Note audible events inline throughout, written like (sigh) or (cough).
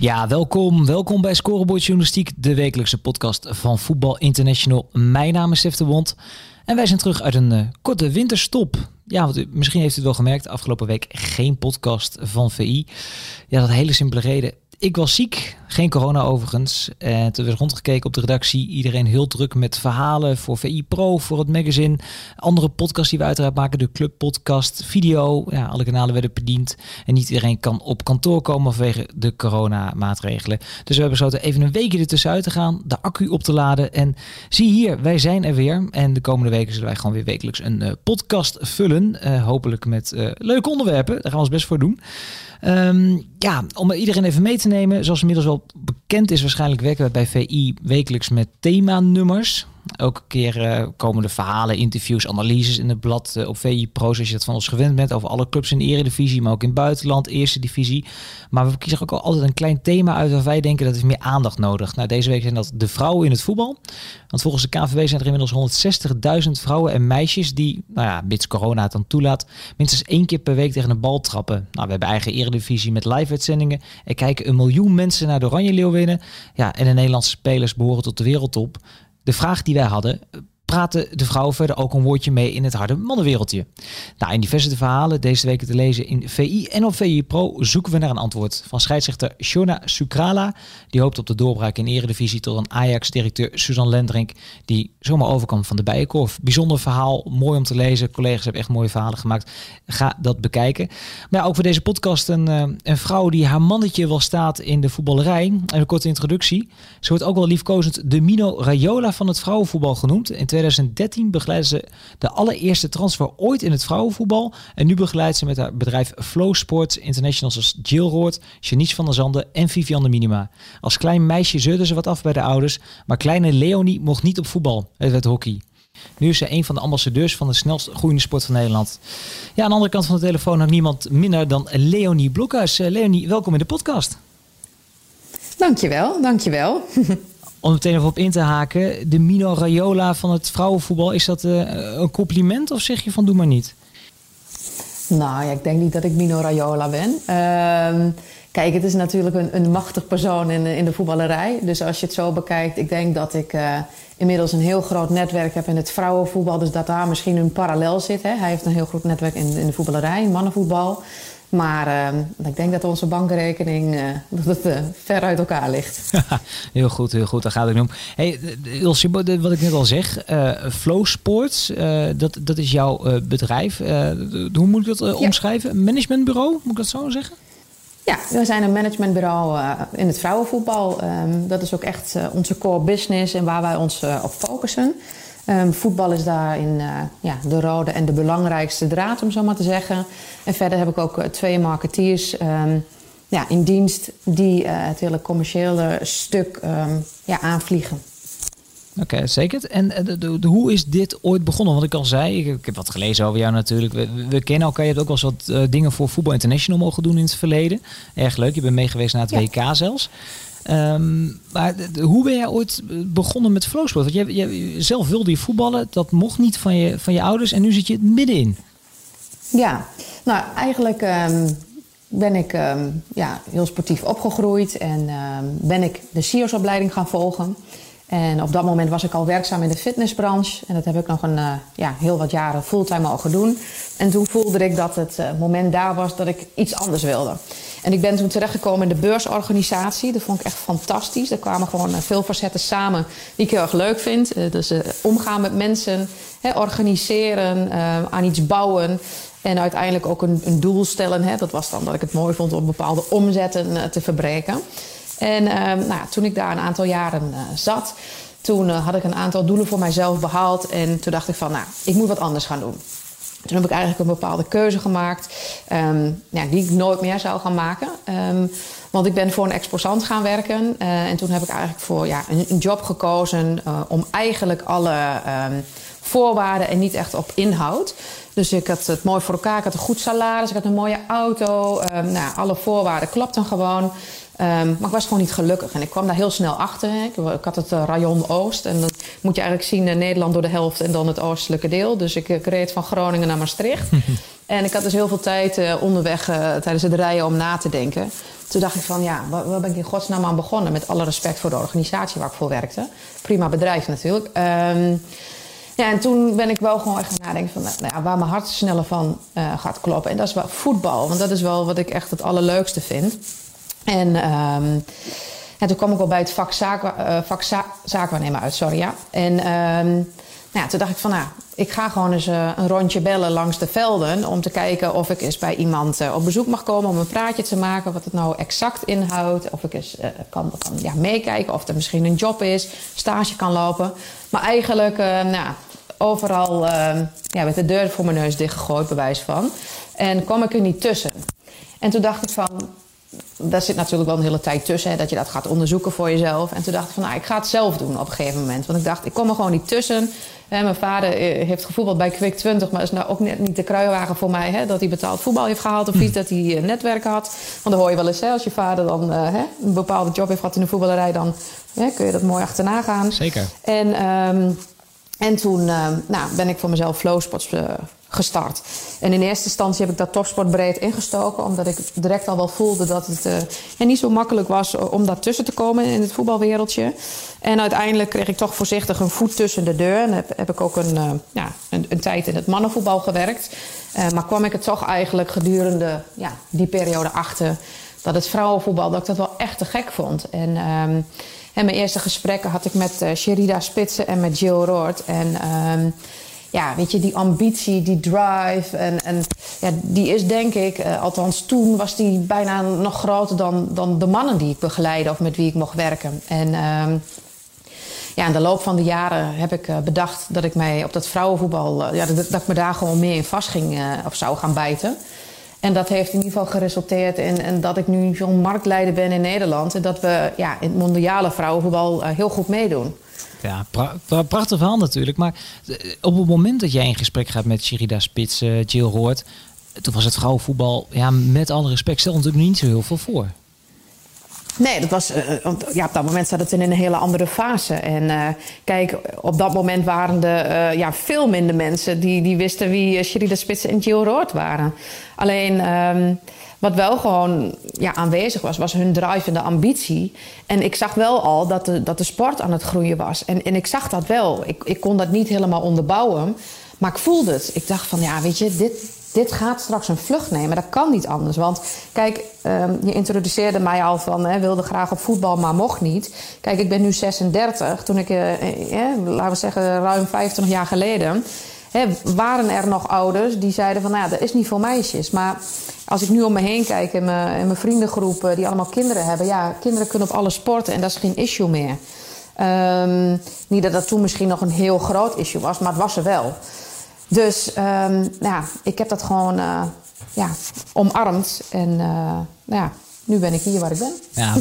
Ja, welkom. Welkom bij Scorebord Journalistiek, de wekelijkse podcast van Voetbal International. Mijn naam is Stef de Bond en wij zijn terug uit een uh, korte winterstop. Ja, want u, misschien heeft u het wel gemerkt, afgelopen week geen podcast van VI. Ja, dat hele simpele reden. Ik was ziek, geen corona overigens. En toen werd rondgekeken op de redactie. Iedereen heel druk met verhalen voor VI Pro, voor het magazine. Andere podcasts die we uiteraard maken, de Club Podcast, video. Ja, alle kanalen werden bediend. En niet iedereen kan op kantoor komen vanwege de corona-maatregelen. Dus we hebben besloten even een weekje ertussenuit te gaan, de accu op te laden. En zie hier, wij zijn er weer. En de komende weken zullen wij gewoon weer wekelijks een uh, podcast vullen. Uh, hopelijk met uh, leuke onderwerpen. Daar gaan we ons best voor doen. Um, ja, om iedereen even mee te nemen. Zoals inmiddels wel bekend is, waarschijnlijk werken we bij VI wekelijks met themanummers. Elke keer uh, komen er verhalen, interviews, analyses in het blad uh, op VI Pro, zoals je dat van ons gewend bent, over alle clubs in de eredivisie, maar ook in het buitenland, eerste divisie. Maar we kiezen ook altijd een klein thema uit waar wij denken dat is meer aandacht nodig. Nou, deze week zijn dat de vrouwen in het voetbal. Want volgens de KVB zijn er inmiddels 160.000 vrouwen en meisjes die, nou ja, corona het dan toelaat, minstens één keer per week tegen een bal trappen. Nou, we hebben eigen eredivisie met live-uitzendingen. Er kijken een miljoen mensen naar de Oranje Leeuwinnen. Ja, en de Nederlandse spelers behoren tot de wereldtop. De vraag die wij hadden, praten de vrouwen verder ook een woordje mee in het harde mannenwereldje? Nou, in diverse verhalen deze week te lezen in VI en op VI Pro zoeken we naar een antwoord van scheidsrechter Shona Sukrala. Die hoopt op de doorbraak in eredivisie tot een Ajax-directeur Suzanne Lendrink die zomaar overkwam van de Bijenkorf. Bijzonder verhaal, mooi om te lezen. Collega's hebben echt mooie verhalen gemaakt. Ga dat bekijken. Maar ook voor deze podcast een, een vrouw die haar mannetje wel staat in de voetballerij. En een korte introductie. Ze wordt ook wel liefkozend de Mino Raiola van het vrouwenvoetbal genoemd. In 2013 begeleidde ze de allereerste transfer ooit in het vrouwenvoetbal. En nu begeleidt ze met haar bedrijf Flow Sports Internationals als Jill Roord, Janice van der Zanden en Vivian de Minima. Als klein meisje zeurde ze wat af bij de ouders, maar kleine Leonie mocht niet op voetbal. Het werd hockey. Nu is ze een van de ambassadeurs van de snelst groeiende sport van Nederland. Ja, aan de andere kant van de telefoon had niemand minder dan Leonie Blokhuis. Uh, Leonie, welkom in de podcast. Dankjewel, dankjewel. Om meteen even op in te haken, de Mino Raiola van het vrouwenvoetbal, is dat uh, een compliment of zeg je van doe maar niet? Nou ja, ik denk niet dat ik Mino Raiola ben. Uh, kijk, het is natuurlijk een, een machtig persoon in, in de voetballerij. Dus als je het zo bekijkt, ik denk dat ik uh, inmiddels een heel groot netwerk heb in het vrouwenvoetbal. Dus dat daar misschien een parallel zit. Hè. Hij heeft een heel groot netwerk in, in de voetballerij, mannenvoetbal. Maar uh, ik denk dat onze bankrekening uh, dat het, uh, ver uit elkaar ligt. (laughs) heel goed, heel goed. Daar gaat het om. Hey, Ilse, wat ik net al zeg, Flow Sports, dat, dat is jouw bedrijf. hoe moet ik dat omschrijven? Een managementbureau, moet ik dat zo zeggen? Ja, we zijn een managementbureau in het vrouwenvoetbal. Um, dat is ook echt onze core business en waar wij ons op focussen. Um, voetbal is daarin uh, ja, de rode en de belangrijkste draad, om zo maar te zeggen. En verder heb ik ook uh, twee marketeers um, ja, in dienst die uh, het hele commerciële stuk um, ja, aanvliegen. Oké, okay, zeker. En de, de, de, hoe is dit ooit begonnen? Want ik al zei, ik, ik heb wat gelezen over jou natuurlijk. We, we kennen elkaar. Je hebt ook wel eens wat dingen voor Voetbal International mogen doen in het verleden. Erg leuk. Je bent meegeweest naar het. WK zelfs. Um, maar hoe ben jij ooit begonnen met flowsport? Want jij, zelf wilde je voetballen, dat mocht niet van je, van je ouders en nu zit je middenin. Ja, nou eigenlijk um, ben ik um, ja, heel sportief opgegroeid en ben ik de SIOS-opleiding gaan volgen. En op dat moment was ik al werkzaam in de fitnessbranche. En dat heb ik nog een, uh, ja, heel wat jaren fulltime mogen doen. En toen voelde ik dat het uh, moment daar was dat ik iets anders wilde. En ik ben toen terechtgekomen in de beursorganisatie. Dat vond ik echt fantastisch. Er kwamen gewoon veel facetten samen die ik heel erg leuk vind. Dus omgaan met mensen, hè, organiseren, aan iets bouwen. En uiteindelijk ook een, een doel stellen. Hè. Dat was dan dat ik het mooi vond om bepaalde omzetten te verbreken. En uh, nou, toen ik daar een aantal jaren uh, zat, toen uh, had ik een aantal doelen voor mijzelf behaald. En toen dacht ik van, nou, ik moet wat anders gaan doen. Toen heb ik eigenlijk een bepaalde keuze gemaakt, um, ja, die ik nooit meer zou gaan maken. Um, Want ik ben voor een exposant gaan werken. en toen heb ik eigenlijk voor ja, een, een job gekozen om eigenlijk alle ehm, voorwaarden en niet echt op inhoud. Dus ik had het mooi voor elkaar. Ik had een goed salaris, ik had een mooie auto. Nou, alle voorwaarden klopten gewoon. Ehm, maar ik was gewoon niet gelukkig. En ik kwam daar heel snel achter. Ik, ik had het uh, rayon Oost. En dan moet je eigenlijk zien uh, Nederland door de helft en dan het oostelijke deel. Dus ik, ik reed van Groningen naar Maastricht. (laughs) en ik had dus heel veel tijd uh, onderweg tijdens het rijden om na te denken. Toen dacht ik van ja, waar, waar, ben ik in godsnaam aan begonnen? Met alle respect voor de organisatie waar ik voor werkte. Prima bedrijf natuurlijk. Um, ja, en toen ben ik wel gewoon echt gaan nadenken van nou, ja, waar mijn hart sneller van uh, gaat kloppen. En dat is wel voetbal, want dat is wel wat ik echt het allerleukste vind. En, en toen kwam ik al bij het vak, zaak, uh, vak uit, sorry ja. En um, nou ja, toen dacht ik van nou, ik ga gewoon eens uh, een rondje bellen langs de velden om te kijken of ik eens bij iemand uh, op bezoek mag komen om een praatje te maken wat het nou exact inhoudt. Of ik eens kan, ja, meekijken of er misschien een job is, stage kan lopen. Maar eigenlijk, nou, overal ja, met de deur voor mijn neus dichtgegooid, bewijs van. En kwam ik er niet tussen. En toen dacht ik van, daar zit natuurlijk wel een hele tijd tussen, hè, dat je dat gaat onderzoeken voor jezelf. En toen dacht ik van, nou, ik ga het zelf doen op een gegeven moment. Want ik dacht, ik kom er gewoon niet tussen. Hè, mijn vader eh, heeft gevoetbald bij Quick 20, maar is nou ook net niet de kruiwagen voor mij. Hè, dat hij betaald voetbal heeft gehaald of iets, dat hij uh, netwerken had. Want dan hoor je wel eens, hè, als je vader dan uh, hè, een bepaalde job heeft gehad in de voetballerij, dan hè, kun je dat mooi achterna gaan. Zeker. En, um, en toen nou, ben ik voor mezelf Flowspots gestart. En in eerste instantie heb ik dat topsportbreed ingestoken, omdat ik direct al wel voelde dat het ja, niet zo makkelijk was om daar tussen te komen in het voetbalwereldje. En uiteindelijk kreeg ik toch voorzichtig een voet tussen de deur. En heb, heb ik ook een, uh, ja, een, een, tijd in het mannenvoetbal gewerkt. Maar kwam ik het toch eigenlijk gedurende ja, die periode achter dat het vrouwenvoetbal, dat ik dat wel echt te gek vond. En, en mijn eerste gesprekken had ik met Sherida Spitsen en met Jill Roord. En um, ja, weet je, die ambitie, die drive. En, en ja, die is denk ik, uh, althans toen was die bijna nog groter dan, dan de mannen die ik begeleide of met wie ik mocht werken. En uh, ja, in de loop van de jaren heb ik uh, bedacht dat ik mij op dat vrouwenvoetbal, uh, ja, dat, ik me daar gewoon meer in vast ging of zou gaan bijten. En dat heeft in ieder geval geresulteerd in, in dat ik nu zo'n marktleider ben in Nederland. En dat we ja, in het mondiale vrouwenvoetbal heel goed meedoen. Ja, pra pra prachtig verhaal natuurlijk. Maar eh, op het moment dat jij in gesprek gaat met Sherida Spits, uh, Jill Roord... toen was het vrouwenvoetbal, ja, met alle respect, stel natuurlijk niet zo heel veel voor. Nee, dat was, uh, ja, op dat moment zat het in een hele andere fase. En kijk, op dat moment waren er ja, veel minder mensen die, die wisten wie Sherida Spits en Jill Roord waren. Alleen... Um, wat wel gewoon ja, aanwezig was, was hun drive en de ambitie. En ik zag wel al dat de, dat de sport aan het groeien was. En, en ik zag dat wel. Ik, ik kon dat niet helemaal onderbouwen. Maar ik voelde het. Ik dacht van, ja, weet je, dit, dit gaat straks een vlucht nemen. Dat kan niet anders. Want kijk, um, je introduceerde mij al van... Hè, wilde graag op voetbal, maar mocht niet. Kijk, ik ben nu 36. Toen ik, uh, eh, laten we zeggen, ruim 25 jaar geleden... Waren er nog ouders die zeiden van... nou ja, dat is niet voor meisjes. Maar als ik nu om me heen kijk in mijn, in mijn vriendengroep... die allemaal kinderen hebben... ja, kinderen kunnen op alle sporten en dat is geen issue meer. Um, niet dat dat toen misschien nog een heel groot issue was... maar het was er wel. Dus um, ja, ik heb dat gewoon uh, ja, omarmd. En uh, nou ja, nu ben ik hier waar ik ben. Ja,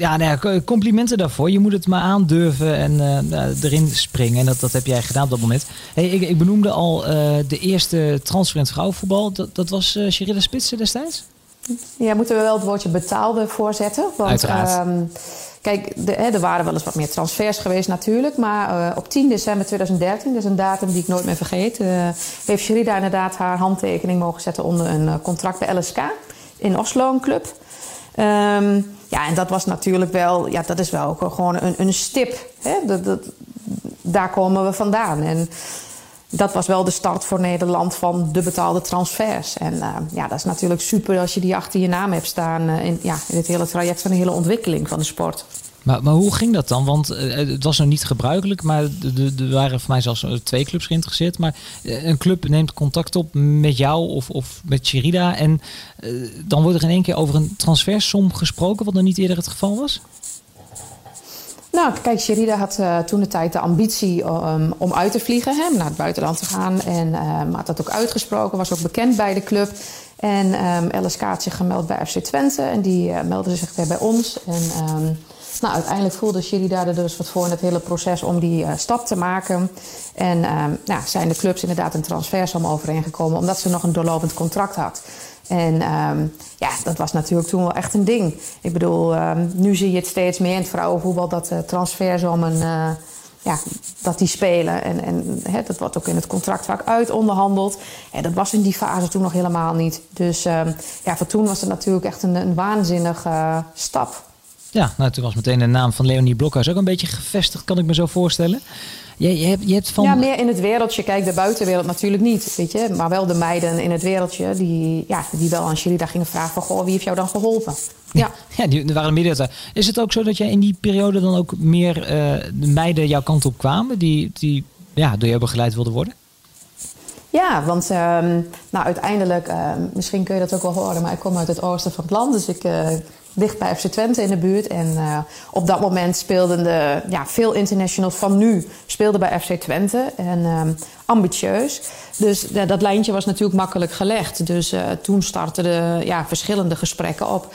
ja, nou complimenten daarvoor. Je moet het maar aandurven en uh, erin springen. En dat, dat heb jij gedaan op dat moment. Hey, ik, ik benoemde al uh, de eerste transfer in het vrouwenvoetbal. Dat, dat was uh, Sherida Spitsen destijds? Ja, moeten we wel het woordje betaalde voorzetten. Want, Uiteraard. Um, kijk, de, hè, er waren wel eens wat meer transfers geweest natuurlijk. Maar op 10 december 2013, dus een datum die ik nooit meer vergeet... heeft Sherida inderdaad haar handtekening mogen zetten onder een contract bij LSK in Oslo, een club... Um, ja, en dat was natuurlijk wel, ja, dat is wel gewoon een, een stip. Hè? Dat, dat, daar komen we vandaan. En dat was wel de start voor Nederland van de betaalde transfers. En uh, ja, dat is natuurlijk super als je die achter je naam hebt staan uh, in, ja, in het hele traject van de hele ontwikkeling van de sport. Maar, maar hoe ging dat dan? Want uh, het was nog niet gebruikelijk, maar er waren voor mij zelfs twee clubs geïnteresseerd. Maar een club neemt contact op met jou of, of met Sherida. En dan wordt er in één keer over een transfersom gesproken, wat nog niet eerder het geval was? Nou, kijk, Sherida had toen de tijd de ambitie um, om uit te vliegen, hè, naar het buitenland te gaan. En uh, had dat ook uitgesproken, was ook bekend bij de club. En um, Alice had zich gemeld bij FC Twente en die meldde zich weer bij ons. En um, nou, uiteindelijk voelde Sherry daar dus wat voor in het hele proces om die uh, stap te maken. En um, nou, zijn de clubs inderdaad een transfersom overeengekomen omdat ze nog een doorlopend contract had. En um, ja, dat was natuurlijk toen wel echt een ding. Ik bedoel, um, nu zie je het steeds meer in het vrouwenvoetbal dat uh, transfersommen uh, ja, dat die spelen. En, en dat wordt ook in het contract vaak uit onderhandeld. En dat was in die fase toen nog helemaal niet. Dus ja, voor toen was het natuurlijk echt een, een waanzinnige uh, stap. Ja, nou, toen was meteen de naam van Leonie Blokhuis ook een beetje gevestigd, kan ik me zo voorstellen. Je, je, hebt, je hebt van... Ja, meer in het wereldje. Kijk, de buitenwereld natuurlijk niet, weet je. Maar wel de meiden in het wereldje die, ja, die wel aan Sherida gingen vragen van... Goh, wie heeft jou dan geholpen? Ja, (laughs) ja die waren midden. Is het ook zo dat jij in die periode dan ook meer uh, de meiden jouw kant op kwamen... die, die ja, door jou begeleid wilden worden? Ja, want um, nou, uiteindelijk, uh, misschien kun je dat ook wel horen... maar ik kom uit het oosten van het land, dus ik... Uh, dicht bij FC Twente in de buurt. En uh, op dat moment speelden de, ja, veel internationals van nu speelden bij FC Twente. En uh, ambitieus. Dus dat lijntje was natuurlijk makkelijk gelegd. Dus toen startten de ja, verschillende gesprekken op.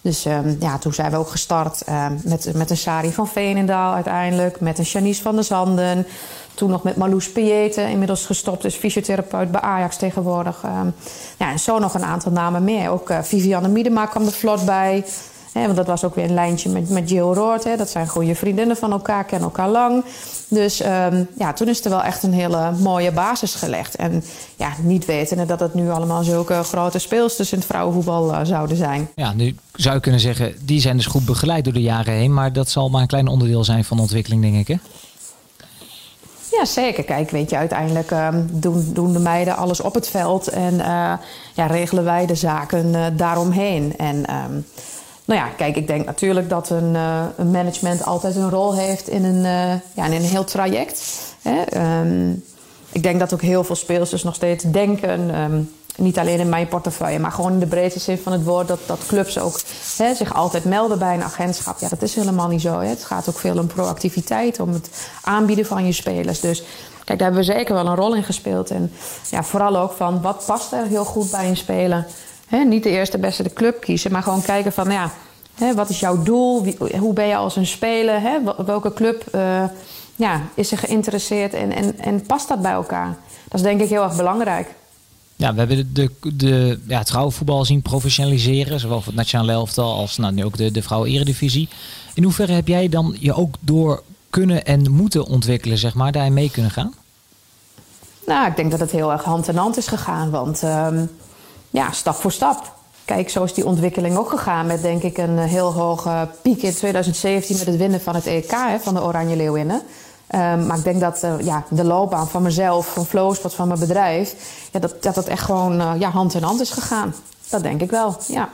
Dus ja, toen zijn we ook gestart met, met een Sari van Veenendaal uiteindelijk. Met een Janice van der Zanden. Toen nog met Marloes Pieten, inmiddels gestopt is fysiotherapeut bij Ajax tegenwoordig. Um, ja, en zo nog een aantal namen meer. Ook uh, Vivianne Miedema kwam er vlot bij. Want dat was ook weer een lijntje met, met Jill Roord. Dat zijn goede vriendinnen van elkaar, kennen elkaar lang. Dus um, ja, toen is er wel echt een hele mooie basis gelegd. En ja, niet wetende dat het nu allemaal zulke grote speelsters in het vrouwenvoetbal uh, zouden zijn. Ja, nu zou je kunnen zeggen, die zijn dus goed begeleid door de jaren heen. Maar dat zal maar een klein onderdeel zijn van de ontwikkeling, denk ik, hè? Ja, zeker. Kijk, weet je, uiteindelijk um, doen, doen de meiden alles op het veld en uh, ja, regelen wij de zaken uh, daaromheen. En um, nou ja, kijk, ik denk natuurlijk dat een, uh, een management altijd een rol heeft in een, ja, in een heel traject. Hè? Um, ik denk dat ook heel veel speelsters nog steeds denken niet alleen in mijn portefeuille, maar gewoon in de breedste zin van het woord, dat, dat clubs ook hè, zich altijd melden bij een agentschap. Ja, dat is helemaal niet zo. Hè. Het gaat ook veel om proactiviteit, om het aanbieden van je spelers. Dus kijk, daar hebben we zeker wel een rol in gespeeld. En ja, vooral ook van wat past er heel goed bij een speler. Hè, niet de eerste beste de club kiezen, maar gewoon kijken van ja, hè, wat is jouw doel? Hoe ben je als een speler? Hè? Welke club uh, ja, is er geïnteresseerd en, en, en past dat bij elkaar? Dat is denk ik heel erg belangrijk. Ja, we hebben de, de, ja, het vrouwenvoetbal zien professionaliseren. Zowel voor het nationale elftal als nou, nu ook de, de vrouwen-eredivisie. In hoeverre heb jij dan je ook door kunnen en moeten ontwikkelen, zeg maar, daarin mee kunnen gaan? Nou, ik denk dat het heel erg hand in hand is gegaan. Want um, ja, stap voor stap. Kijk, zo is die ontwikkeling ook gegaan met denk ik een heel hoge piek in 2017 met het winnen van het EK van de Oranje Leeuwinnen. Um, maar ik denk dat uh, ja, de loopbaan van mezelf, van Flowspot, van mijn bedrijf, ja, dat, dat dat echt gewoon uh, ja, hand in hand is gegaan. Dat denk ik wel, ja.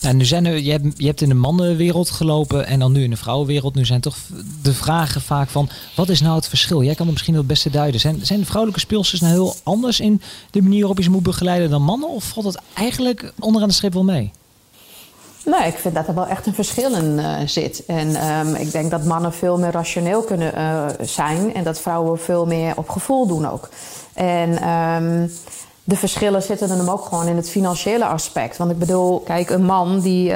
En nu zijn je, hebt, je hebt in de mannenwereld gelopen en dan nu in de vrouwenwereld. Nu zijn toch de vragen vaak van, wat is nou het verschil? Jij kan het misschien het beste duiden. Zijn, zijn de vrouwelijke speelsters nou heel anders in de manier waarop je ze moet begeleiden dan mannen? Of valt het eigenlijk onderaan de streep wel mee? Nee, ik vind dat er wel echt een verschil in uh, zit. En um, ik denk dat mannen veel meer rationeel kunnen uh, zijn en dat vrouwen veel meer op gevoel doen ook. En um, de verschillen zitten hem ook gewoon in het financiële aspect. Want ik bedoel, kijk, een man die uh,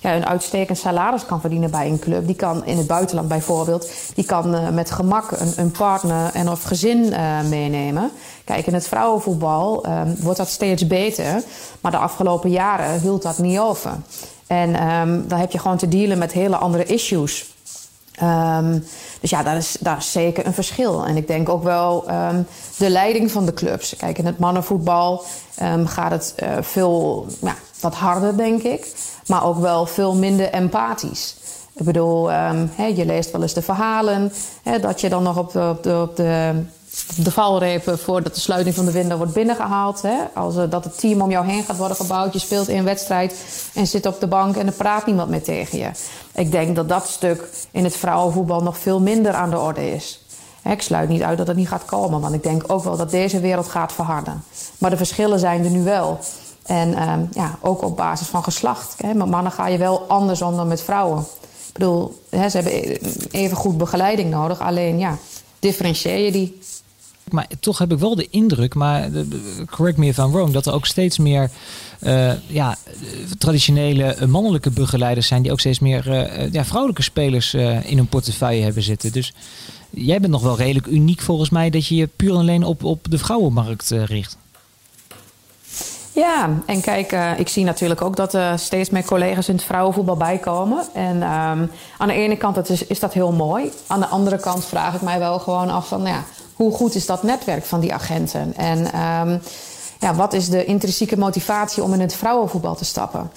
ja, een uitstekend salaris kan verdienen bij een club, die kan in het buitenland bijvoorbeeld, die kan met gemak een, een, partner en of gezin meenemen. Kijk, in het vrouwenvoetbal um, wordt dat steeds beter, maar de afgelopen jaren hield dat niet over. En um, dan heb je gewoon te dealen met hele andere issues. Um, dus ja, daar is, daar zeker een verschil. En ik denk ook wel um, de leiding van de clubs. Kijk, in het mannenvoetbal gaat het uh, veel ja, wat harder, denk ik. Maar ook wel veel minder empathisch. Ik bedoel, je leest wel eens de verhalen... Dat je dan nog op de, op de de valrepen voordat de sluiting van de window wordt binnengehaald. Hè? Als uh, dat het team om jou heen gaat worden gebouwd. Je speelt in een wedstrijd en zit op de bank en er praat niemand meer tegen je. Ik denk dat dat stuk in het vrouwenvoetbal nog veel minder aan de orde is. Ik sluit niet uit dat het niet gaat komen, want ik denk ook wel dat deze wereld gaat verharden. Maar de verschillen zijn er nu wel. En um, ja, ook op basis van geslacht. Hè? Met mannen ga je wel anders om dan met vrouwen. Ik bedoel, hè, ze hebben even goed begeleiding nodig, alleen ja, differentieer je die. Maar toch heb ik wel de indruk, maar correct me if I'm wrong, dat er ook steeds meer ja, traditionele mannelijke begeleiders zijn die ook steeds meer ja, vrouwelijke spelers in hun portefeuille hebben zitten. Dus jij bent nog wel redelijk uniek volgens mij dat je je puur alleen op, op de vrouwenmarkt richt. Ja, en kijk, ik zie natuurlijk ook dat er steeds meer collega's in het vrouwenvoetbal bijkomen. En um, aan de ene kant is, is dat heel mooi. Aan de andere kant vraag ik mij wel gewoon af van, nou ja, hoe goed is dat netwerk van die agenten? En um, ja, wat is de intrinsieke motivatie om in het vrouwenvoetbal te stappen?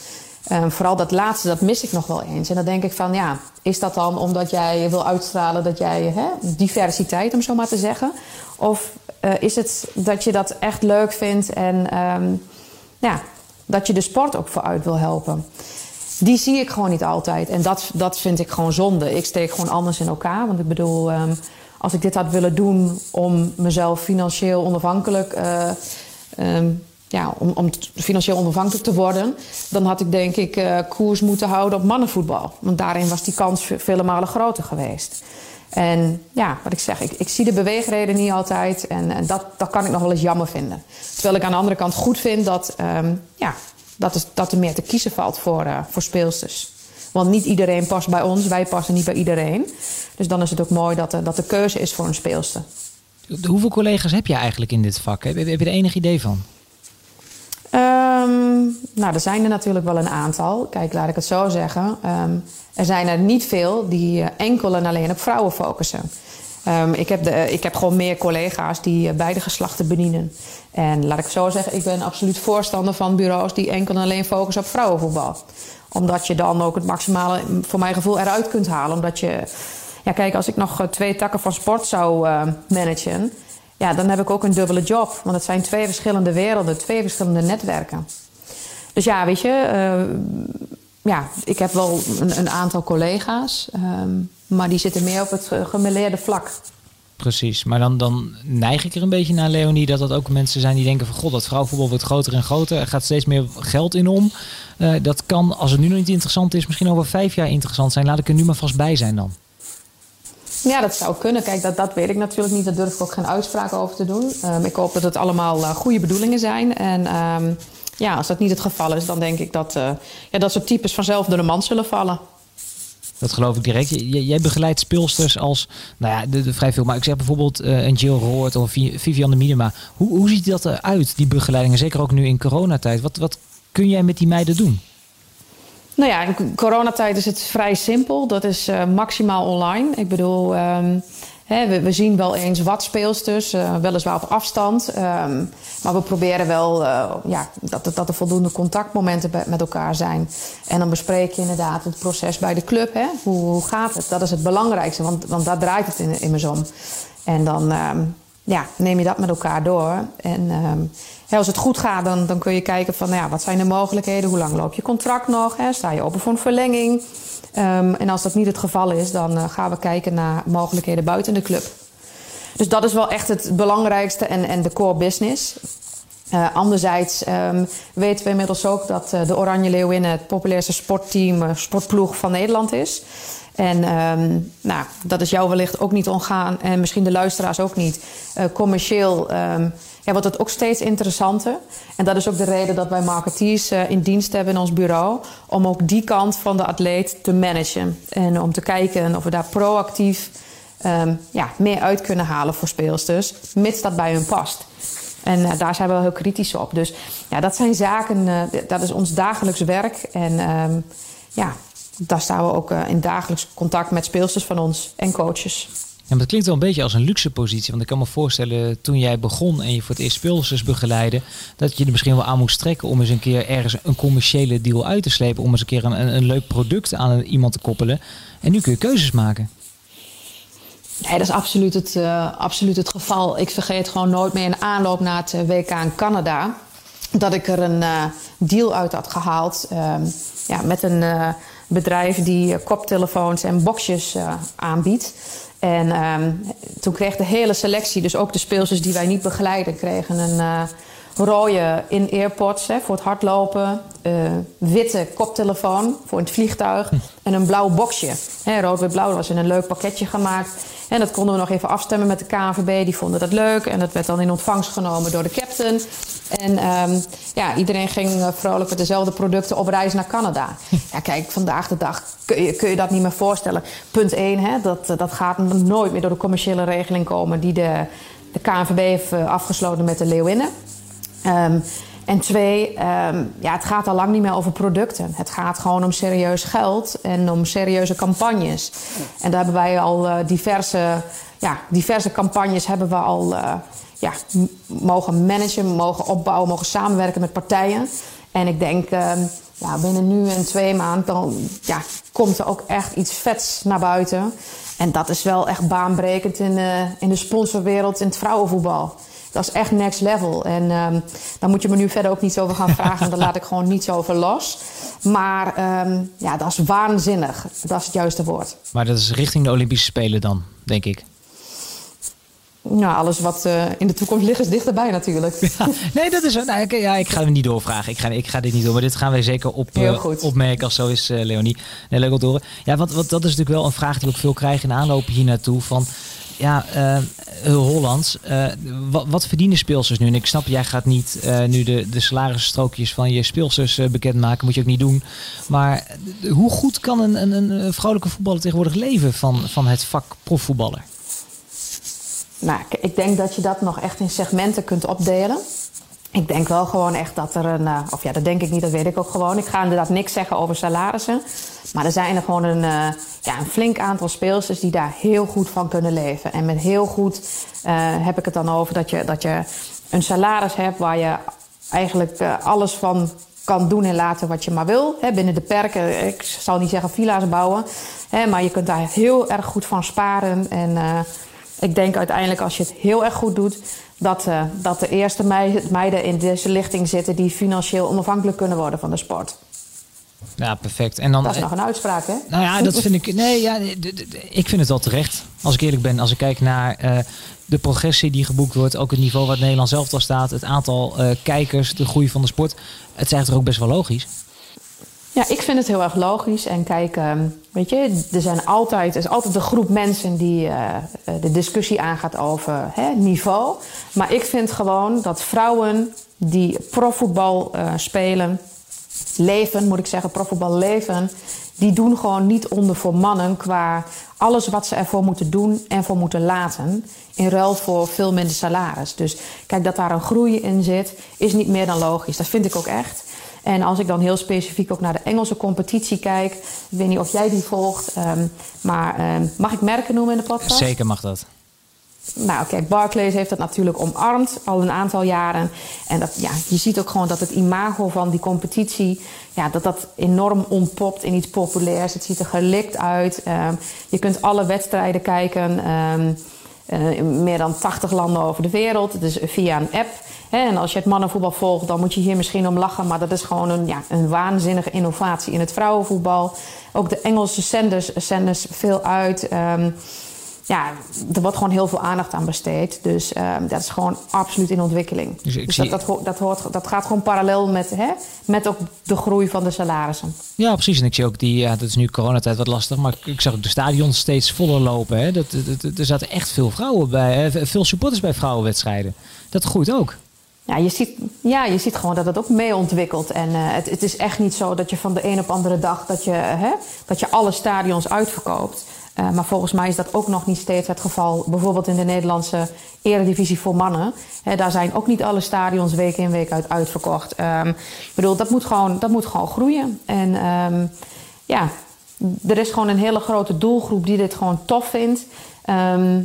Um, vooral dat laatste, dat mis ik nog wel eens. En dan denk ik van, ja, is dat dan omdat jij wil uitstralen dat jij hè, diversiteit, om zo maar te zeggen? Of uh, is het dat je dat echt leuk vindt en um, ja, dat je de sport ook vooruit wil helpen. Die zie ik gewoon niet altijd. En dat, dat vind ik gewoon zonde. Ik steek gewoon anders in elkaar. Want ik bedoel, als ik dit had willen doen om mezelf financieel onafhankelijk. Uh, um, ja, om, om financieel onafhankelijk te worden, dan had ik denk ik uh, koers moeten houden op mannenvoetbal. Want daarin was die kans vele malen groter geweest. En ja, wat ik zeg, ik, zie de beweegreden niet altijd. En, dat, dat kan ik nog wel eens jammer vinden. Terwijl ik aan de andere kant goed vind dat, um, ja, dat, dat er meer te kiezen valt voor, uh, voor speelsters. Want niet iedereen past bij ons, wij passen niet bij iedereen. Dus dan is het ook mooi dat, er, dat de keuze is voor een speelster. Hoeveel collega's heb je eigenlijk in dit vak? Heb je, heb je er enig idee van? Um, nou, er zijn er natuurlijk wel een aantal. Kijk, laat ik het zo zeggen. Um, er zijn er niet veel die uh, enkel en alleen op vrouwen focussen. Um, ik, heb de, ik heb gewoon meer collega's die beide geslachten bedienen. En laat ik zo zeggen, ik ben absoluut voorstander van bureaus die enkel en alleen focussen op vrouwenvoetbal. Omdat je dan ook het maximale, voor mijn gevoel, eruit kunt halen. Omdat je, ja, kijk, als ik nog uh, twee takken van sport zou managen ja, dan heb ik ook een dubbele job. Want het zijn twee verschillende werelden, twee verschillende netwerken. Dus ja, weet je, uh, ja, ik heb wel een, een aantal collega's, um, maar die zitten meer op het gemeleerde vlak. Precies, maar dan, dan neig ik er een beetje naar, Leonie, dat dat ook mensen zijn die denken van god, dat vrouwenvoetbal wordt groter en groter. Er gaat steeds meer geld in om. Uh, dat kan, als het nu nog niet interessant is, misschien over vijf jaar interessant zijn. Laat ik er nu maar vast bij zijn dan. Ja, dat zou kunnen. Kijk, dat, dat weet ik natuurlijk niet. Daar durf ik ook geen uitspraken over te doen. Um, ik hoop dat het allemaal uh, goede bedoelingen zijn. En um, ja, als dat niet het geval is, dan denk ik dat uh, ja, dat soort types vanzelf door de man zullen vallen. Dat geloof ik direct. jij begeleidt speelsters als, nou ja, de, vrij veel. Maar ik zeg bijvoorbeeld uh, een Jill Roord of Vivian de Minima. Hoe, hoe ziet dat eruit, die begeleidingen? Zeker ook nu in coronatijd. Wat, wat kun jij met die meiden doen? Nou ja, in coronatijd is het vrij simpel. Dat is uh, maximaal online. Ik bedoel, um, we, zien wel eens wat speelsters, uh, weliswaar op afstand. Um, maar we proberen wel uh, ja, dat, dat er voldoende contactmomenten met elkaar zijn. En dan bespreek je inderdaad het proces bij de club. Hè? Hoe, hoe gaat het? Dat is het belangrijkste, want, want daar draait het in, immers om. En dan um, ja, neem je dat met elkaar door. En ja, als het goed gaat, dan, dan kun je kijken van nou ja, wat zijn de mogelijkheden, hoe lang loop je contract nog, sta je open voor een verlenging. Um, en als dat niet het geval is, dan uh, gaan we kijken naar mogelijkheden buiten de club. Dus dat is wel echt het belangrijkste en, en de core business. Uh, anderzijds um, weten we inmiddels ook dat uh, de Oranje Leeuwinnen het populairste sportteam, sportploeg van Nederland is. En um, nou, dat is jou wellicht ook niet ontgaan en misschien de luisteraars ook niet. commercieel ja, wordt het ook steeds interessanter. En dat is ook de reden dat wij marketeers uh, in dienst hebben in ons bureau. Om ook die kant van de atleet te managen. En om te kijken of we daar proactief um, ja, meer uit kunnen halen voor speelsters. Mits dat bij hun past. En uh, daar zijn we wel heel kritisch op. Dus ja, dat zijn zaken, uh, dat is ons dagelijks werk. En um, ja, daar staan we ook in dagelijks contact met speelsters van ons en coaches. Ja, dat klinkt wel een beetje als een luxe positie. Want ik kan me voorstellen, toen jij begon en je voor het eerst speelsters begeleiden, dat je er misschien wel aan moest trekken om eens een keer ergens een commerciële deal uit te slepen. Om eens een keer een, een leuk product aan iemand te koppelen. En nu kun je keuzes maken. Nee, dat is absoluut het, uh, absoluut het geval. Ik vergeet gewoon nooit meer in aanloop naar het eh, WK in Canada. Dat ik er een uh, deal uit had gehaald. Uh, ja, met een bedrijf die koptelefoons en boxjes aanbiedt. En um, toen kreeg de hele selectie, dus ook de speelsters die wij niet begeleiden, kregen een uh, rode in-earpods voor het hardlopen. eh, witte koptelefoon voor in het vliegtuig. En een blauw boxje. Hè, Rood-wit-blauw dat was in een leuk pakketje gemaakt. En dat konden we nog even afstemmen met de KNVB. Die vonden dat leuk. En dat werd dan in ontvangst genomen door de captain. En ehm, ja, iedereen ging eh, vrolijk met dezelfde producten op reis naar Canada. (laughs) Ja, kijk, vandaag de dag kun je, kun je dat niet meer voorstellen. Punt 1, hè, dat, dat gaat nooit meer door de commerciële regeling komen... die de, de KNVB heeft eh, afgesloten met de Leeuwinnen. Ehm, en twee, ehm, ja, het gaat al lang niet meer over producten. Het gaat gewoon om serieus geld en om serieuze campagnes. En daar hebben wij al eh, diverse, ja, diverse campagnes hebben we al eh, ja, mogen managen, mogen opbouwen, mogen samenwerken met partijen. En ik denk, ehm, ja, binnen nu en twee maanden dan, ja, komt er ook echt iets vets naar buiten. En dat is wel echt baanbrekend in, eh, in de sponsorwereld in het vrouwenvoetbal. Dat is echt next level. En ehm daar moet je me nu verder ook niet over gaan (laughs) vragen. want daar laat ik gewoon niets over los. Maar ehm, ja, dat is waanzinnig. Dat is het juiste woord. Maar dat is richting de Olympische Spelen dan, denk ik. Nou, alles wat eh, in de toekomst ligt is dichterbij natuurlijk. (laughs) Ja, nee, dat is. Nou, ik, ja, ik ga hem niet doorvragen. Ik ga, ik ga dit niet doen. Maar dit gaan wij zeker op, eh, opmerken als zo is, eh, Leonie. Nee, leuk om te horen. Ja, want, want dat is natuurlijk wel een vraag die ik ook veel krijg in aanloop hier naartoe. Van, ja, eh, Hollands, eh, wat, verdienen speelsters nu? En ik snap, jij gaat niet eh, nu de, de salarisstrookjes van je speelsters bekendmaken. Moet je ook niet doen. Maar hoe goed kan een, een, een vrouwelijke voetballer tegenwoordig leven van, van het vak profvoetballer? Nou, ik denk dat je dat nog echt in segmenten kunt opdelen. Ik denk wel gewoon echt dat er een... eh, of ja, dat denk ik niet, dat weet ik ook gewoon. Ik ga inderdaad niks zeggen over salarissen. Maar er zijn er gewoon een, eh, ja, een flink aantal speelsters... die daar heel goed van kunnen leven. En met heel goed eh, heb ik het dan over dat je, dat je een salaris hebt... waar je eigenlijk alles van kan doen en laten wat je maar wil. Hè, binnen de perken, ik zal niet zeggen villa's bouwen. Hè, maar je kunt daar heel erg goed van sparen. En ik denk uiteindelijk als je het heel erg goed doet... dat, eh, dat de eerste mei- meiden in deze lichting zitten... die financieel onafhankelijk kunnen worden van de sport. Ja, perfect. En dan, Dat is nog een uitspraak, hè? Nou ja, dat vind ik. Nee, ja, ik vind het wel terecht. Als ik eerlijk ben, als ik kijk naar eh, de progressie die geboekt wordt, ook het niveau waar het Nederland zelf al staat, het aantal eh, kijkers, de groei van de sport. Het is eigenlijk ook best wel logisch. Ja, ik vind het heel erg logisch. En kijk, ehm, weet je, er zijn altijd, er is altijd een groep mensen die eh, eh, de discussie aangaat over hè, niveau. Maar ik vind gewoon dat vrouwen die profvoetbal eh, spelen, leven, moet ik zeggen, profvoetbal leven, die doen gewoon niet onder voor mannen qua alles wat ze ervoor moeten doen en voor moeten laten. In ruil voor veel minder salaris. Dus kijk, dat daar een groei in zit, is niet meer dan logisch. Dat vind ik ook echt. En als ik dan heel specifiek ook naar de Engelse competitie kijk, ik weet niet of jij die volgt, ehm, maar ehm, mag ik merken noemen in de podcast? Zeker mag dat. Nou, kijk, Barclays heeft dat natuurlijk omarmd al een aantal jaren. En dat, ja, je ziet ook gewoon dat het imago van die competitie... Ja, dat dat enorm ontpopt in iets populairs. Het ziet er gelikt uit. Ehm, je kunt alle wedstrijden kijken... in meer dan 80 landen over de wereld. Het is via een app. En als je het mannenvoetbal volgt, dan moet je hier misschien om lachen. Maar dat is gewoon een, ja, een waanzinnige innovatie in het vrouwenvoetbal. Ook de Engelse zenders zenden veel uit. Ehm, ja, er wordt gewoon heel veel aandacht aan besteed. Dus ehm, dat is gewoon absoluut in ontwikkeling. Dus ik Dus, dat, dat, dat, hoort, dat gaat gewoon parallel met, hè, met ook de groei van de salarissen. Ja, precies. En ik zie ook die, ja, dat is nu coronatijd wat lastig, maar ik zag ook de stadions steeds voller lopen. Hè. Dat, dat, dat- er zaten echt veel vrouwen bij, hè. veel supporters bij vrouwenwedstrijden. Dat groeit ook. Ja je, ziet, ja, je ziet gewoon dat het ook mee ontwikkelt. En eh, het, het is echt niet zo dat je van de een op andere dag... dat je, hè, dat je alle stadions uitverkoopt. Eh, maar volgens mij is dat ook nog niet steeds het geval. Bijvoorbeeld in de Nederlandse eredivisie voor mannen. Daar zijn ook niet alle stadions week in week uit uitverkocht. Ehm, ik bedoel, dat moet gewoon, dat moet gewoon groeien. En ehm, ja, er is gewoon een hele grote doelgroep die dit gewoon tof vindt. Ehm,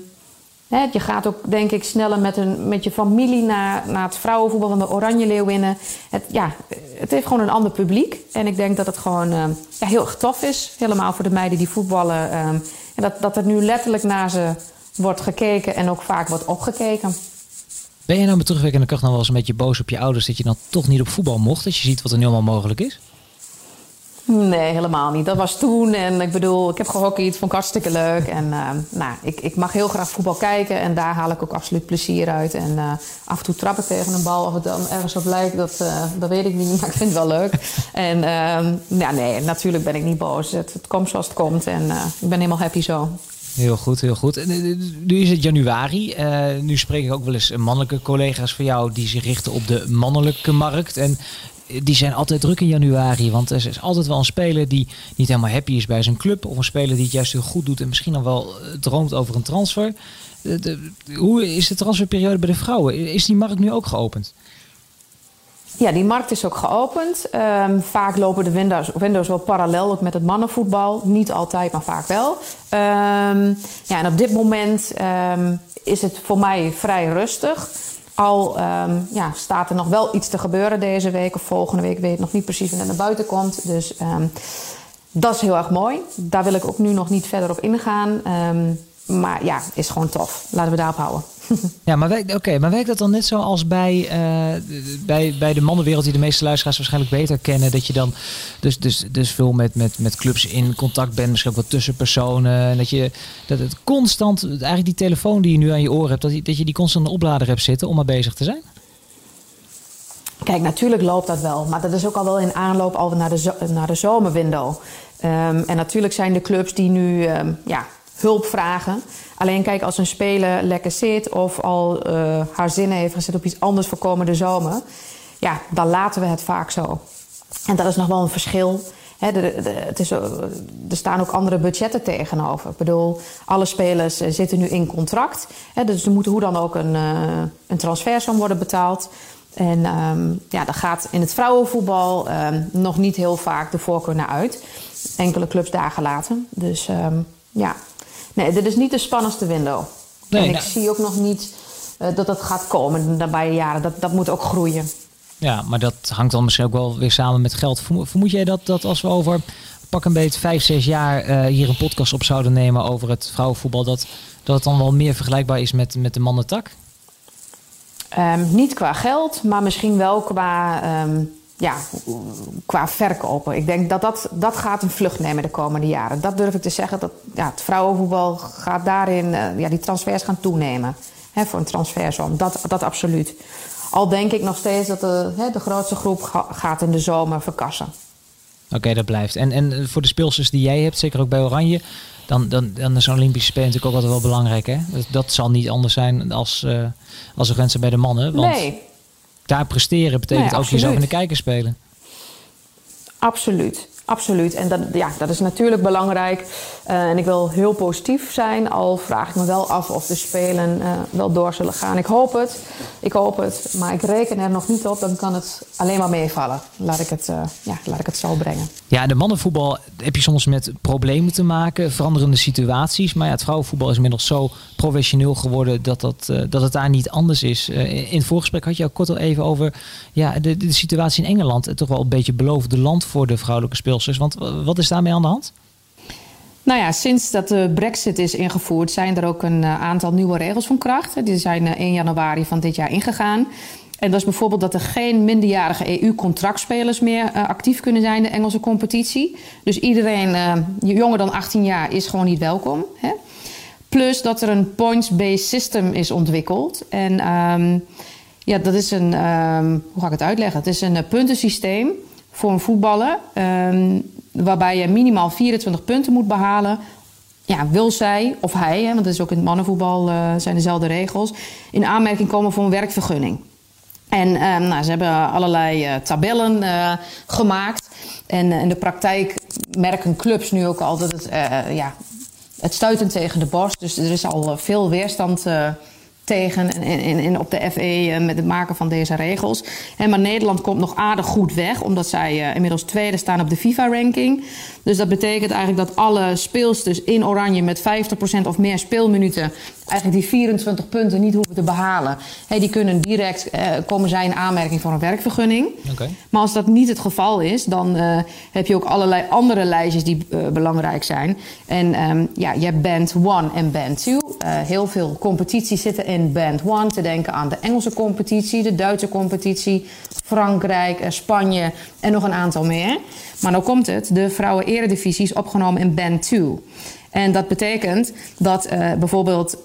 Je gaat ook, denk ik, sneller met, een, met je familie naar, naar het vrouwenvoetbal van de Oranje Leeuwinnen. Het, ja, het heeft gewoon een ander publiek. En ik denk dat het gewoon eh, ja, heel erg tof is. Helemaal voor de meiden die voetballen. ehm, en dat, dat er nu letterlijk naar ze wordt gekeken en ook vaak wordt opgekeken. Ben je nou met terugwerkende kracht nou wel eens een beetje boos op je ouders dat je dan toch niet op voetbal mocht? Als je ziet wat er nu allemaal mogelijk is? Nee, helemaal niet. Dat was toen. En ik bedoel, ik heb gehockeyd, vond ik hartstikke leuk. En uh, nou, ik, ik mag heel graag voetbal kijken. En daar haal ik ook absoluut plezier uit. En uh, af en toe trap ik tegen een bal. Of het dan ergens op lijkt, dat, uh, dat weet ik niet. (laughs) Maar ik vind het wel leuk. En ehm, ja, nee, natuurlijk ben ik niet boos. Het, komt zoals het komt. En ik ben helemaal happy zo. Heel goed, heel goed. Nu is het januari. Nu spreek ik ook wel eens mannelijke collega's van jou die zich richten op de mannelijke markt. En die zijn altijd druk in januari. Want er is altijd wel een speler die niet helemaal happy is bij zijn club. Of een speler die het juist heel goed doet en misschien dan wel eh, droomt over een transfer. De, hoe is de transferperiode bij de vrouwen? Is die markt nu ook geopend? Ja, die markt is ook geopend. Um, vaak lopen de windows, windows wel parallel ook met het mannenvoetbal. Niet altijd, maar vaak wel. Um, ja, en op dit moment um, is het voor mij vrij rustig. Al um, ja, staat er nog wel iets te gebeuren deze week of volgende week. Weet nog niet precies wanneer naar buiten komt. Dus um, dat is heel erg mooi. Daar wil ik ook nu nog niet verder op ingaan. Um, maar ja, is gewoon tof. Laten we daarop houden. (laughs) Ja, maar werkt, oké, maar werkt dat dan net zoals bij, uh, bij, bij de mannenwereld die de meeste luisteraars waarschijnlijk beter kennen? Dat je dan dus, dus, dus veel met, met, met clubs in contact bent, misschien ook wat tussenpersonen. En dat je dat het constant, eigenlijk die telefoon die je nu aan je oren hebt, dat je, dat je die constant een oplader hebt zitten om maar bezig te zijn? Kijk, natuurlijk loopt dat wel. Maar dat is ook al wel in aanloop al naar de, naar de zomerwindow. Um, en natuurlijk zijn de clubs die nu um, ja, hulp vragen. Alleen kijk, als een speler lekker zit of al uh, haar zinnen heeft gezet op iets anders voor komende zomer, ja, dan laten we het vaak zo. En dat is nog wel een verschil. De, het is, er staan ook andere budgetten tegenover. Ik bedoel, alle spelers eh, zitten nu in contract. He, dus er moet hoe dan ook een, uh, een transfersom worden betaald. En um, ja, daar gaat in het vrouwenvoetbal um, nog niet heel vaak de voorkeur naar uit. Enkele clubs daar gelaten. Dus um, ja, Nee, dit is niet de spannendste window. Nee, en ik nou- zie ook nog niet uh, dat dat gaat komen de nabije jaren. Dat, dat moet ook groeien. Ja, maar dat hangt dan misschien ook wel weer samen met geld. Vermoed jij dat, dat als we over pak een beetje vijf, zes jaar uh, hier een podcast op zouden nemen over het vrouwenvoetbal, dat, dat het dan wel meer vergelijkbaar is met, met de mannentak? Um, niet qua geld, maar misschien wel qua um, ja, qua verkopen. Ik denk dat, dat dat gaat een vlucht nemen de komende jaren. Dat durf ik te zeggen. Dat, ja, het vrouwenvoetbal gaat daarin, uh, ja, die transfers gaan toenemen. Hè, voor een transfersom. Dat, dat absoluut. Al denk ik nog steeds dat de, hè, de grootste groep ga, gaat in de zomer verkassen. Oké, okay, dat blijft. En, en voor de speelsters die jij hebt, zeker ook bij Oranje, dan, dan, dan is zo'n Olympische Spelen natuurlijk ook altijd wel belangrijk. Hè? Dat, dat zal niet anders zijn als, uh, als de grenzen bij de mannen. Want... Nee, daar presteren betekent nee, ook jezelf in de kijker spelen. Absoluut. Absoluut. En dat, ja, dat is natuurlijk belangrijk. Uh, en ik wil heel positief zijn, al vraag ik me wel af of de Spelen uh, wel door zullen gaan. Ik hoop het, ik hoop het, maar ik reken er nog niet op. Dan kan het alleen maar meevallen. Laat ik het, uh, ja, laat ik het zo brengen. Ja, de mannenvoetbal heb je soms met problemen te maken, veranderende situaties. Maar ja, het vrouwenvoetbal is inmiddels zo professioneel geworden dat, dat, dat het daar niet anders is. in het voorgesprek had je ook kort al even over ja, de, de situatie in Engeland. Toch wel een beetje beloofde land voor de vrouwelijke speelsters. Want wat is daarmee aan de hand? Nou ja, sinds dat de brexit is ingevoerd... zijn er ook een eh, aantal nieuwe regels van kracht. Die zijn 1 eh, januari van dit jaar ingegaan. En dat is bijvoorbeeld dat er geen minderjarige EU-contractspelers meer actief kunnen zijn in de Engelse competitie. Dus iedereen jonger dan 18 jaar is gewoon niet welkom. Hè? Plus dat er een points-based system is ontwikkeld. En um, ja, dat is een, um, hoe ga ik het uitleggen? Het is een uh, puntensysteem voor een voetballer. Um, waarbij je minimaal 24 punten moet behalen. Ja, wil zij of hij, hè, want dat is ook in het mannenvoetbal uh, zijn dezelfde regels, in aanmerking komen voor een werkvergunning. En um, nou, ze hebben allerlei uh, tabellen uh, gemaakt. En in de praktijk merken clubs nu ook al dat het, ja, het stuitend tegen de borst. Dus er is al veel weerstand tegen in, op de FE eh, met het maken van deze regels. En maar Nederland komt nog aardig goed weg, omdat zij uh, inmiddels tweede staan op de FIFA-ranking. Dus dat betekent eigenlijk dat alle speelsters in oranje met 50% of meer speelminuten eigenlijk die 24 punten niet hoeven te behalen. die kunnen direct uh, komen zij in aanmerking voor een werkvergunning. Okay. Maar als dat niet het geval is, dan uh, heb je ook allerlei andere lijstjes die uh, belangrijk zijn. En um, ja, je hebt band 1 en band 2. heel veel competities zitten in band 1. Te denken aan de Engelse competitie, de Duitse competitie, Frankrijk, Spanje en nog een aantal meer. Maar nou komt het, de vrouwen-eredivisie is opgenomen in band 2. En dat betekent dat bijvoorbeeld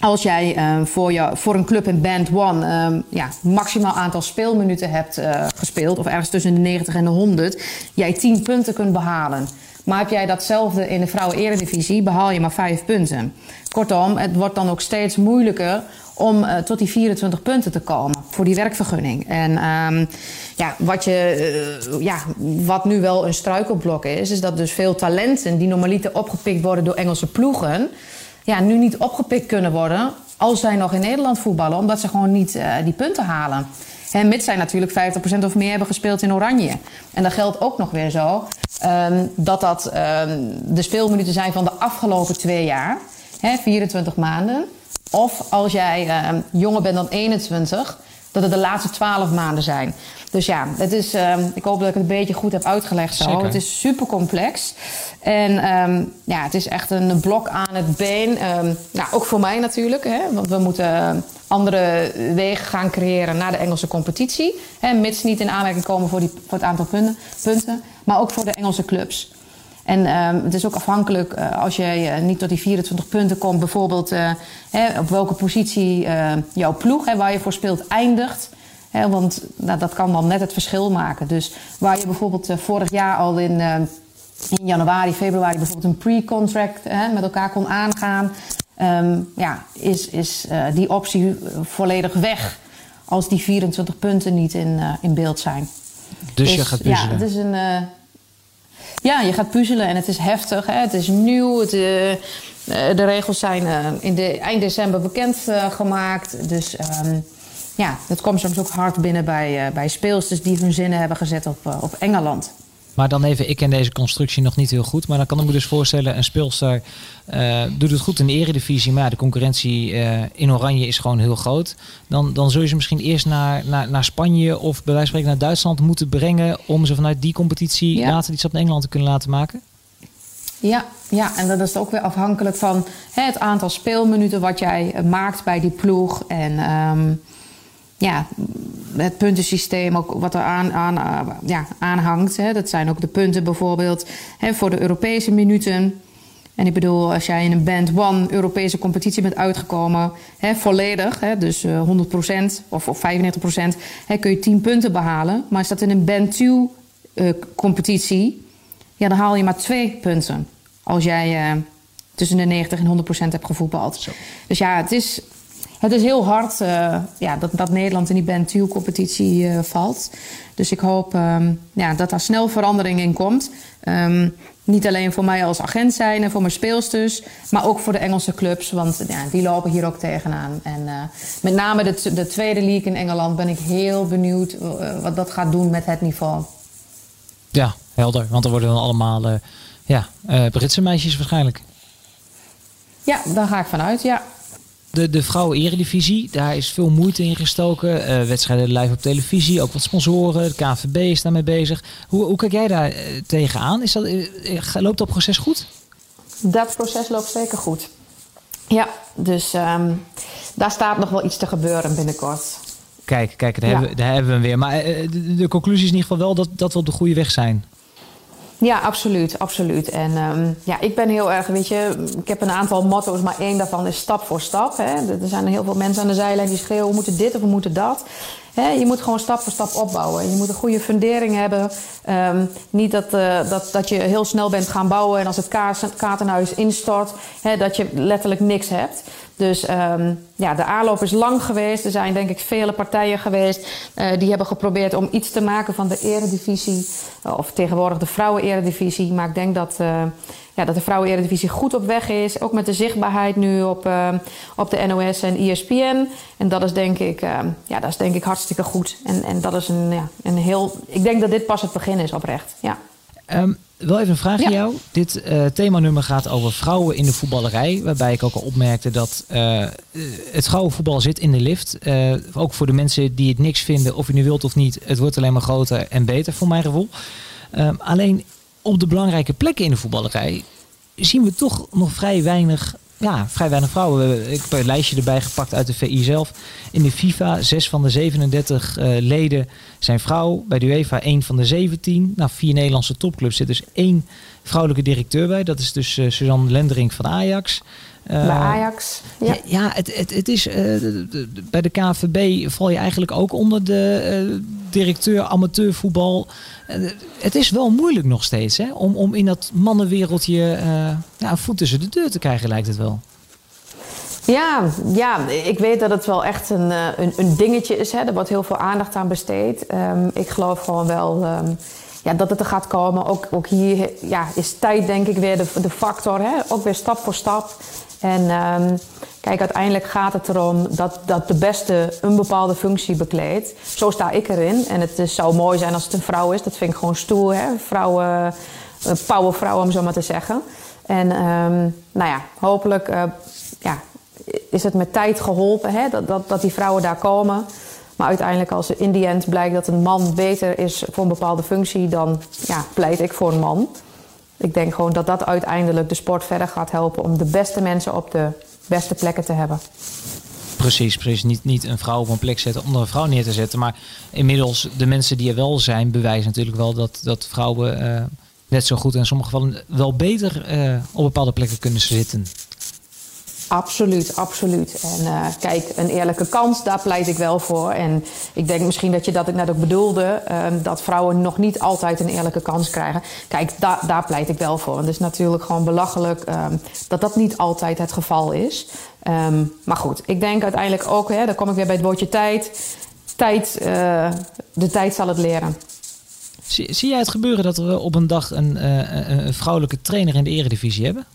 als jij uh, voor, je, voor een club in Band One uh, ja, maximaal aantal speelminuten hebt uh, gespeeld, of ergens tussen de 90 en de 100, jij 10 punten kunt behalen. Maar heb jij datzelfde in de vrouwen-eredivisie, behaal je maar 5 punten. Kortom, het wordt dan ook steeds moeilijker om uh, tot die 24 punten te komen voor die werkvergunning. En um, ja, wat, je, uh, ja, wat nu wel een struikelblok is, is dat dus veel talenten die normaliter opgepikt worden door Engelse ploegen ja, nu niet opgepikt kunnen worden als zij nog in Nederland voetballen, omdat ze gewoon niet uh, die punten halen. En mits zij natuurlijk 50% of meer hebben gespeeld in Oranje. En dat geldt ook nog weer zo um, dat dat um, de speelminuten zijn van de afgelopen twee jaar, hè, 24 maanden. Of als jij um, jonger bent dan 21, dat het de laatste 12 maanden zijn. Dus ja, het is, um, ik hoop dat ik het een beetje goed heb uitgelegd zo. Zeker. Het is super complex. En um, ja, het is echt een blok aan het been. Um, nou, ook voor mij natuurlijk, hè, want we moeten andere wegen gaan creëren naar de Engelse competitie. Hè, mits niet in aanmerking komen voor, die, voor het aantal punten, punten, maar ook voor de Engelse clubs. En um, het is ook afhankelijk uh, als je uh, niet tot die 24 punten komt, bijvoorbeeld uh, hè, op welke positie jouw ploeg, hè, waar je voor speelt, eindigt. Hè, want nou, dat kan dan net het verschil maken. Dus waar je bijvoorbeeld vorig jaar al in, in januari, februari bijvoorbeeld een pre-contract met elkaar kon aangaan, um, ja, is, is die optie volledig weg als die 24 punten niet in, in beeld zijn. Dus, dus je gaat puzzelen. Ja, het is een ja, je gaat puzzelen en het is heftig. Hè? Het is nieuw. Het, uh, de regels zijn uh, in eind december bekend uh, gemaakt. Dus um, ja, dat komt soms ook hard binnen bij, bij speelsters die hun zinnen hebben gezet op, op Engeland. Maar dan even, ik ken deze constructie nog niet heel goed. Maar dan kan ik me dus voorstellen, een speelster uh, doet het goed in de eredivisie. Maar ja, de concurrentie uh, in Oranje is gewoon heel groot. Dan, dan zul je ze misschien eerst naar, naar, naar Spanje of bij wijze van spreken naar Duitsland moeten brengen. Om ze vanuit die competitie ja. later iets op Engeland te kunnen laten maken. Ja, ja, en dat is ook weer afhankelijk van hè, het aantal speelminuten wat jij maakt bij die ploeg. En um, ja, het puntensysteem ook wat er aan, aan, uh, ja, aanhangt. Hè. Dat zijn ook de punten bijvoorbeeld hè, voor de Europese minuten. En ik bedoel, als jij in een Band 1 Europese competitie bent uitgekomen, hè, volledig, hè, dus uh, 100% of, of 95%, hè, kun je 10 punten behalen. Maar is dat in een Band 2 uh, competitie, ja, dan haal je maar 2 punten. Als jij uh, tussen de 90 en 100% hebt gevoetbald. Zo. Dus ja, het is, het is heel hard uh, ja, dat, dat Nederland in die Band 2 competitie uh, valt. Dus ik hoop um, ja, dat daar snel verandering in komt. Um, niet alleen voor mij als agent zijn en voor mijn speelsters, maar ook voor de Engelse clubs. Want ja, die lopen hier ook tegenaan. En uh, met name de, de tweede league in Engeland ben ik heel benieuwd wat dat gaat doen met het niveau. Ja, helder. Want er worden dan allemaal ja, Britse meisjes waarschijnlijk. Ja, daar ga ik vanuit, ja. De, de vrouwen-eredivisie, daar is veel moeite in gestoken. Uh, wedstrijden live op televisie, ook wat sponsoren. De KNVB is daarmee bezig. Hoe, hoe kijk jij daar uh, tegenaan? Is dat, uh, loopt dat proces goed? Dat proces loopt zeker goed. Ja, dus um, daar staat nog wel iets te gebeuren binnenkort. Kijk, kijk daar, ja. hebben, daar hebben we hem weer. Maar de, de conclusie is in ieder geval wel dat, dat we op de goede weg zijn. Ja, absoluut, absoluut. En um, ja, ik ben heel erg, weet je, ik heb een aantal motto's, maar één daarvan is stap voor stap. Hè. Er zijn heel veel mensen aan de zijlijn die schreeuwen, we moeten dit of we moeten dat. Hè, je moet gewoon stap voor stap opbouwen. Je moet een goede fundering hebben. Um, niet dat, uh, dat, dat je heel snel bent gaan bouwen en als het kaartenhuis instort, hè, dat je letterlijk niks hebt. Dus um, ja, de aanloop is lang geweest. Er zijn denk ik vele partijen geweest uh, die hebben geprobeerd om iets te maken van de eredivisie. Uh, of tegenwoordig de vrouwen-eredivisie. Maar ik denk dat, uh, ja, dat de vrouwen-eredivisie goed op weg is. Ook met de zichtbaarheid nu op, op de NOS en ESPN. En dat is denk ik, ja, dat is denk ik hartstikke goed. En, en dat is een, ja, een heel... Ik denk dat dit pas het begin is oprecht, ja. Ehm, wel even een vraag aan jou. Dit uh, themanummer gaat over vrouwen in de voetballerij. Waarbij ik ook al opmerkte dat uh, het vrouwenvoetbal zit in de lift. Uh, ook voor de mensen die het niks vinden, of je nu wilt of niet. Het wordt alleen maar groter en beter voor mijn gevoel. Ehm, alleen op de belangrijke plekken in de voetballerij zien we toch nog vrij weinig ja, vrij weinig vrouwen. Ik heb een lijstje erbij gepakt uit de VI zelf. In de FIFA, zes van de 37 uh, leden zijn vrouw. Bij de UEFA één van de 17. Nou, vier Nederlandse topclubs zit dus één vrouwelijke directeur bij. Dat is dus uh, Suzanne Lendering van Ajax. Uh, bij Ajax, ja. Ja, ja het, het, het is, uh, de, de, bij de KNVB val je eigenlijk ook onder de uh, directeur amateurvoetbal. het is wel moeilijk nog steeds hè, om, om in dat mannenwereldje ja, een voet tussen de deur te krijgen, lijkt het wel. Ja, ja, ik weet dat het wel echt een, een, een dingetje is. Hè. Er wordt heel veel aandacht aan besteed. Um, ik geloof gewoon wel um, ja, dat het er gaat komen. Ook, ook hier ja, is tijd denk ik weer de, de factor. Hè. Ook weer stap voor stap. En um, kijk, uiteindelijk gaat het erom dat, dat de beste een bepaalde functie bekleedt. Zo sta ik erin. En het zou mooi zijn als het een vrouw is. Dat vind ik gewoon stoer. Hè? Vrouwen, uh, powervrouw om zo maar te zeggen. En um, nou ja, hopelijk uh, ja, is het met tijd geholpen hè? Dat, dat, dat die vrouwen daar komen. Maar uiteindelijk als in die end blijkt dat een man beter is voor een bepaalde functie... dan ja, pleit ik voor een man. Ik denk gewoon dat dat uiteindelijk de sport verder gaat helpen om de beste mensen op de beste plekken te hebben. Precies, precies. Niet, niet een vrouw op een plek zetten om er een vrouw neer te zetten. Maar inmiddels, de mensen die er wel zijn, bewijzen natuurlijk wel dat, dat vrouwen uh, net zo goed en in sommige gevallen wel beter uh, op bepaalde plekken kunnen zitten. Absoluut, absoluut. En uh, kijk, een eerlijke kans, daar pleit ik wel voor. En ik denk misschien dat je dat ik net ook bedoelde, uh, dat vrouwen nog niet altijd een eerlijke kans krijgen. Kijk, da daar pleit ik wel voor. Want het is natuurlijk gewoon belachelijk uh, dat dat niet altijd het geval is. Um, maar goed, ik denk uiteindelijk ook, hè, dan kom ik weer bij het woordje tijd. Tijd, uh, de tijd zal het leren. Zie, zie jij het gebeuren dat we op een dag een, een vrouwelijke trainer in de eredivisie hebben?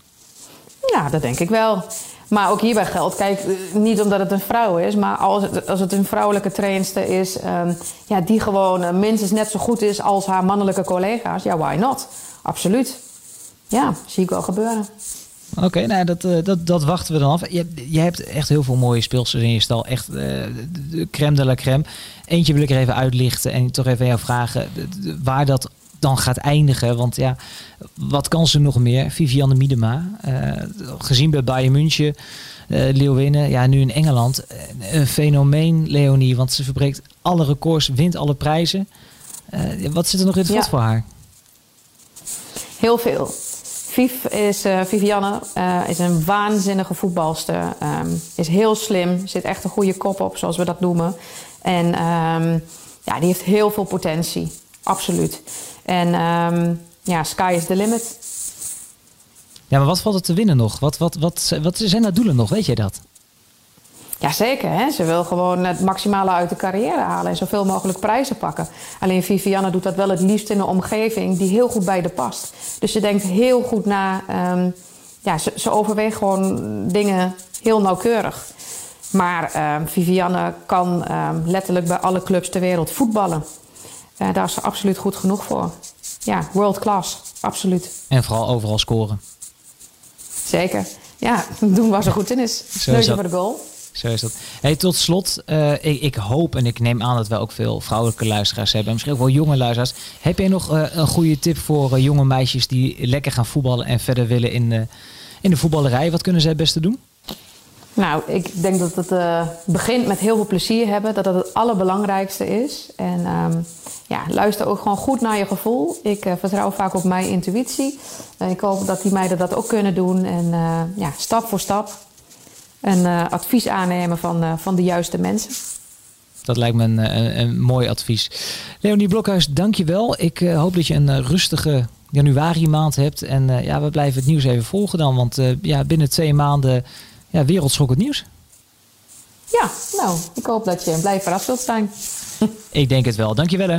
Ja, dat denk ik wel. Maar ook hierbij geldt, kijk, niet omdat het een vrouw is, maar als het, als het een vrouwelijke trainster is, um, ja, die gewoon uh, minstens net zo goed is als haar mannelijke collega's, ja, why not? Absoluut. Ja, zie ik wel gebeuren. Oké, nou, dat, uh, dat, dat wachten we dan af. Je, je hebt echt heel veel mooie speelsters in je stal. Echt uh, crème de la crème. Eentje wil ik er even uitlichten en toch even aan jou vragen waar dat dan gaat eindigen. Want ja, wat kan ze nog meer? Vivianne Miedema, uh, gezien bij Bayern München, uh, Leeuwinnen, ja, nu in Engeland. Een fenomeen, Leonie, want ze verbreekt alle records, wint alle prijzen. Wat zit er nog in het vat ja. voor haar? Heel veel. Viv is, uh, Vivianne uh, is een waanzinnige voetbalster. Um, is heel slim, zit echt een goede kop op, zoals we dat noemen. En um, ja, die heeft heel veel potentie. Absoluut. En um, ja, sky is the limit. Ja, maar wat valt er te winnen nog? Wat, wat, wat, wat zijn haar doelen nog? Weet jij dat? Jazeker, hè? ze wil gewoon het maximale uit de carrière halen en zoveel mogelijk prijzen pakken. Alleen Vivianne doet dat wel het liefst in een omgeving die heel goed bij de past. Dus ze denkt heel goed na. Um, ja, ze, ze overweegt gewoon dingen heel nauwkeurig. Maar um, Vivianne kan um, letterlijk bij alle clubs ter wereld voetballen. Uh, daar is ze absoluut goed genoeg voor. Ja, world class, absoluut. En vooral overal scoren. Zeker. Ja, (laughs) doen waar ze goed in is. Neusje voor de goal. Zo is dat. Hey, tot slot, uh, ik, ik, hoop en ik neem aan dat we ook veel vrouwelijke luisteraars hebben. Misschien ook wel jonge luisteraars. Heb jij nog uh, een goede tip voor uh, jonge meisjes die lekker gaan voetballen en verder willen in, in de voetballerij? Wat kunnen zij het beste doen? Nou, ik denk dat het uh, begint met heel veel plezier hebben. Dat dat het allerbelangrijkste is. En um, ja, luister ook gewoon goed naar je gevoel. Ik uh, vertrouw vaak op mijn intuïtie. Uh, ik hoop dat die meiden dat ook kunnen doen. En ja, stap voor stap. En advies aannemen van, van de juiste mensen. Dat lijkt me een, een, een mooi advies. Leonie Blokhuis, dank je wel. Ik hoop dat je een rustige januari maand hebt. En ja, we blijven het nieuws even volgen dan. Want ja, binnen twee maanden ja, wereldschokkend nieuws. Ja, nou, ik hoop dat je blij verrast zult zijn. ik denk het wel. Dankjewel hè.